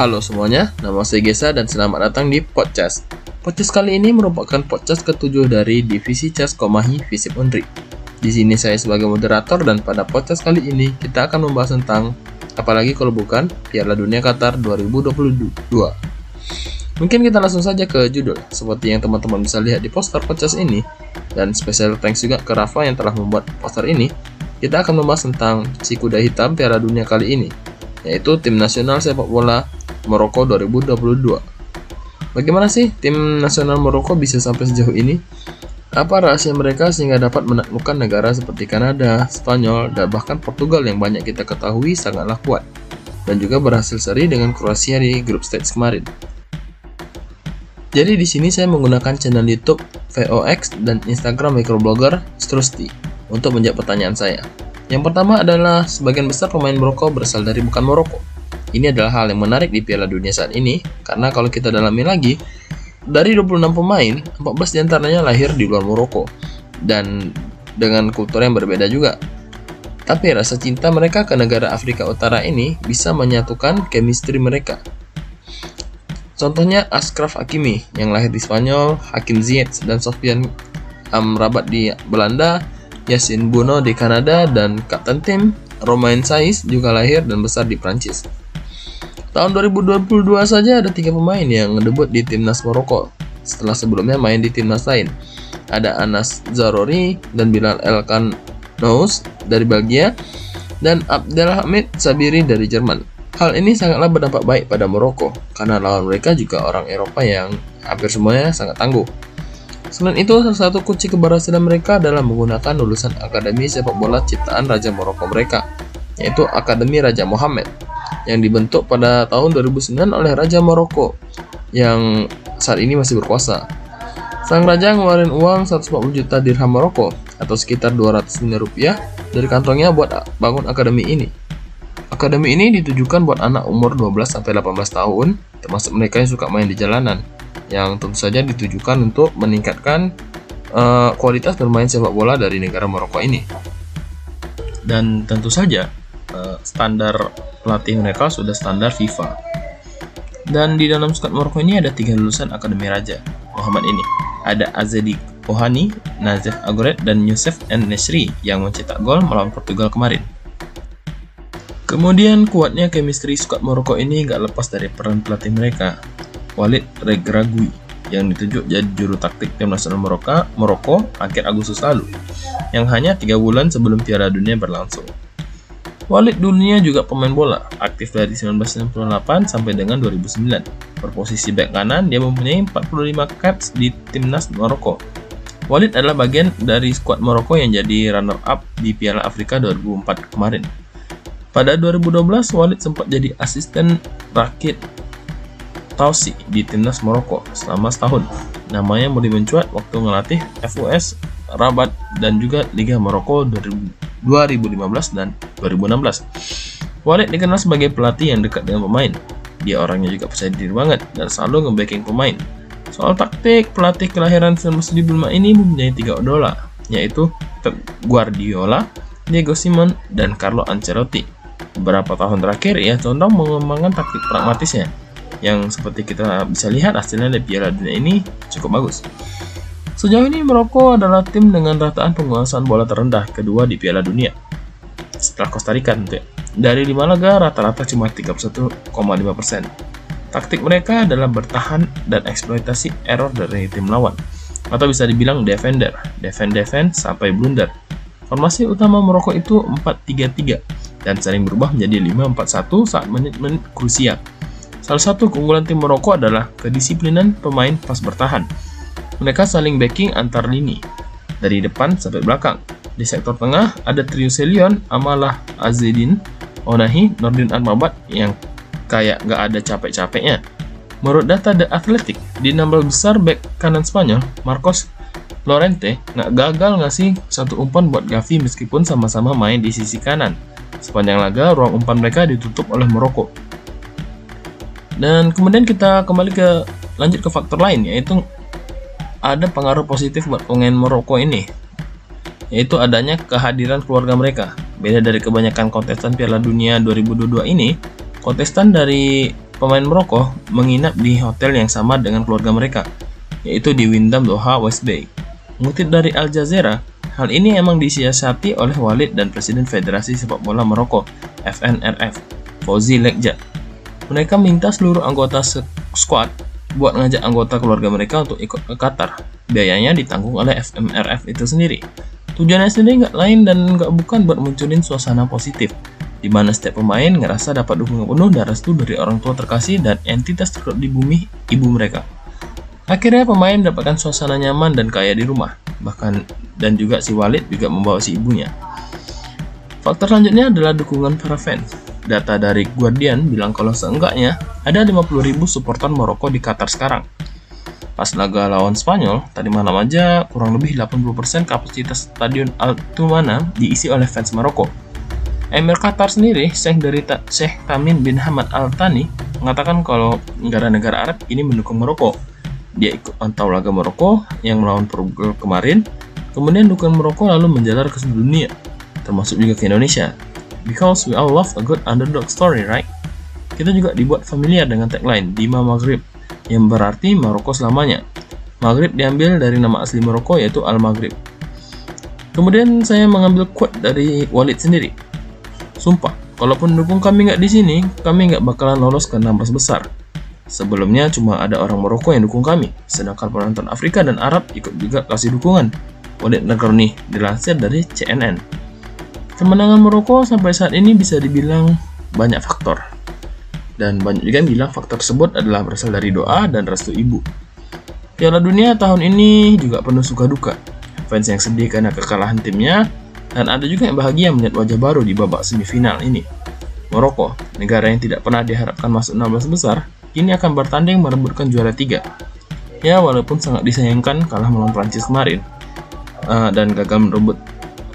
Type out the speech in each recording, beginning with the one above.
Halo semuanya, nama saya Gesa dan selamat datang di Podcast. Podcast kali ini merupakan podcast ketujuh dari Divisi Cas Komahi Visip Undri. Di sini saya sebagai moderator dan pada podcast kali ini kita akan membahas tentang apalagi kalau bukan Piala Dunia Qatar 2022. Mungkin kita langsung saja ke judul, seperti yang teman-teman bisa lihat di poster podcast ini, dan special thanks juga ke Rafa yang telah membuat poster ini. Kita akan membahas tentang si kuda hitam Piala Dunia kali ini, yaitu tim nasional sepak bola Maroko 2022. Bagaimana sih tim nasional Maroko bisa sampai sejauh ini? Apa rahasia mereka sehingga dapat menaklukkan negara seperti Kanada, Spanyol, dan bahkan Portugal yang banyak kita ketahui sangatlah kuat, dan juga berhasil seri dengan Kroasia di grup stage kemarin. Jadi di sini saya menggunakan channel YouTube VOX dan Instagram microblogger Strusti untuk menjawab pertanyaan saya. Yang pertama adalah sebagian besar pemain Maroko berasal dari bukan Maroko. Ini adalah hal yang menarik di Piala Dunia saat ini karena kalau kita dalami lagi, dari 26 pemain, 14 di antaranya lahir di luar Maroko dan dengan kultur yang berbeda juga. Tapi rasa cinta mereka ke negara Afrika Utara ini bisa menyatukan chemistry mereka Contohnya Askraf Hakimi yang lahir di Spanyol, Hakim Ziyech dan Sofian Amrabat di Belanda, Yasin Bono di Kanada, dan kapten tim Romain Saiz juga lahir dan besar di Prancis. Tahun 2022 saja ada tiga pemain yang debut di timnas Maroko setelah sebelumnya main di timnas lain. Ada Anas Zarori dan Bilal El Kanous dari Belgia dan Abdelhamid Sabiri dari Jerman. Hal ini sangatlah berdampak baik pada Maroko karena lawan mereka juga orang Eropa yang hampir semuanya sangat tangguh. Selain itu, salah satu kunci keberhasilan mereka adalah menggunakan lulusan Akademi Sepak Bola Ciptaan Raja Maroko mereka, yaitu Akademi Raja Mohammed, yang dibentuk pada tahun 2009 oleh Raja Maroko yang saat ini masih berkuasa. Sang raja ngeluarin uang 140 juta dirham Maroko atau sekitar 200 miliar rupiah dari kantongnya buat bangun akademi ini. Akademi ini ditujukan buat anak umur 12-18 tahun, termasuk mereka yang suka main di jalanan, yang tentu saja ditujukan untuk meningkatkan uh, kualitas bermain sepak bola dari negara Maroko ini. Dan tentu saja uh, standar pelatih mereka sudah standar FIFA. Dan di dalam squad Maroko ini ada tiga lulusan Akademi Raja Muhammad ini. Ada Azedi Ohani, Nazef Agoret, dan Yusuf N. Nesri yang mencetak gol melawan Portugal kemarin. Kemudian kuatnya chemistry squad Maroko ini gak lepas dari peran pelatih mereka, Walid Regragui, yang ditunjuk jadi juru taktik tim nasional Maroko, Maroko akhir Agustus lalu, yang hanya tiga bulan sebelum Piala Dunia berlangsung. Walid dulunya juga pemain bola, aktif dari 1998 sampai dengan 2009. Berposisi back kanan, dia mempunyai 45 caps di timnas Maroko. Walid adalah bagian dari skuad Maroko yang jadi runner-up di Piala Afrika 2004 kemarin. Pada 2012, Walid sempat jadi asisten rakit Tausi di timnas Maroko selama setahun. Namanya mulai mencuat waktu ngelatih FUS Rabat dan juga Liga Maroko 2015 dan 2016. Walid dikenal sebagai pelatih yang dekat dengan pemain. Dia orangnya juga percaya diri banget dan selalu nge-backing pemain. Soal taktik, pelatih kelahiran 1975 ini mempunyai tiga idola, yaitu Pep Guardiola, Diego Simon, dan Carlo Ancelotti beberapa tahun terakhir ia condong mengembangkan taktik pragmatisnya yang seperti kita bisa lihat hasilnya di Piala Dunia ini cukup bagus. Sejauh ini Maroko adalah tim dengan rataan penguasaan bola terendah kedua di Piala Dunia. Setelah Costa Rica tentu ya. Dari lima laga rata-rata cuma 31,5%. Taktik mereka adalah bertahan dan eksploitasi error dari tim lawan. Atau bisa dibilang defender, defend-defend sampai blunder. Formasi utama Maroko itu 4-3-3 dan sering berubah menjadi 5-4-1 saat menit-menit krusial. Salah satu keunggulan tim Maroko adalah kedisiplinan pemain pas bertahan. Mereka saling backing antar lini, dari depan sampai belakang. Di sektor tengah ada trio Selion, Amalah Azedin, Onahi, Nordin Armabat yang kayak gak ada capek-capeknya. Menurut data The Athletic, di 16 besar back kanan Spanyol, Marcos Lorente nggak gagal ngasih satu umpan buat Gavi meskipun sama-sama main di sisi kanan. Sepanjang laga, ruang umpan mereka ditutup oleh Maroko. Dan kemudian kita kembali ke lanjut ke faktor lain yaitu ada pengaruh positif buat pemain Maroko ini yaitu adanya kehadiran keluarga mereka. Beda dari kebanyakan kontestan Piala Dunia 2022 ini, kontestan dari pemain Maroko menginap di hotel yang sama dengan keluarga mereka, yaitu di Windham Doha West Bay. Mengutip dari Al Jazeera, hal ini emang disiasati oleh Walid dan Presiden Federasi Sepak Bola Maroko, FNRF, Fauzi Lekja. Mereka minta seluruh anggota squad buat ngajak anggota keluarga mereka untuk ikut ke Qatar. Biayanya ditanggung oleh FMRF itu sendiri. Tujuannya sendiri nggak lain dan nggak bukan buat munculin suasana positif, di mana setiap pemain ngerasa dapat dukungan penuh dan restu dari orang tua terkasih dan entitas terkuat di bumi ibu mereka. Akhirnya pemain mendapatkan suasana nyaman dan kaya di rumah, bahkan dan juga si Walid juga membawa si ibunya. Faktor selanjutnya adalah dukungan para fans. Data dari Guardian bilang kalau seenggaknya ada 50.000 supporter Maroko di Qatar sekarang. Pas laga lawan Spanyol, tadi malam aja kurang lebih 80% kapasitas stadion Altumana diisi oleh fans Maroko. Emir Qatar sendiri, Sheikh dari Ta Sheikh Tamim bin Hamad Al Thani, mengatakan kalau negara-negara Arab ini mendukung Maroko dia ikut pantau laga Maroko yang melawan Portugal kemarin. Kemudian dukungan Maroko lalu menjalar ke seluruh dunia, termasuk juga ke Indonesia. Because we all love a good underdog story, right? Kita juga dibuat familiar dengan tagline Dima Maghrib, yang berarti Maroko selamanya. Maghrib diambil dari nama asli Maroko yaitu Al-Maghrib. Kemudian saya mengambil quote dari Walid sendiri. Sumpah, kalaupun dukung kami nggak di sini, kami nggak bakalan lolos ke 16 besar. Sebelumnya cuma ada orang Maroko yang dukung kami, sedangkan penonton Afrika dan Arab ikut juga kasih dukungan. Walid Nagroni dilansir dari CNN. Kemenangan Maroko sampai saat ini bisa dibilang banyak faktor. Dan banyak juga yang bilang faktor tersebut adalah berasal dari doa dan restu ibu. Piala Dunia tahun ini juga penuh suka duka. Fans yang sedih karena kekalahan timnya, dan ada juga yang bahagia melihat wajah baru di babak semifinal ini. Maroko, negara yang tidak pernah diharapkan masuk 16 besar, kini akan bertanding merebutkan juara tiga. Ya, walaupun sangat disayangkan kalah melawan Prancis kemarin uh, dan gagal merebut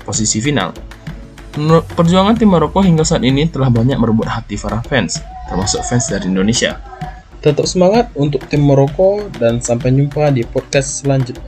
posisi final. Perjuangan tim Maroko hingga saat ini telah banyak merebut hati para fans, termasuk fans dari Indonesia. Tetap semangat untuk tim Maroko dan sampai jumpa di podcast selanjutnya.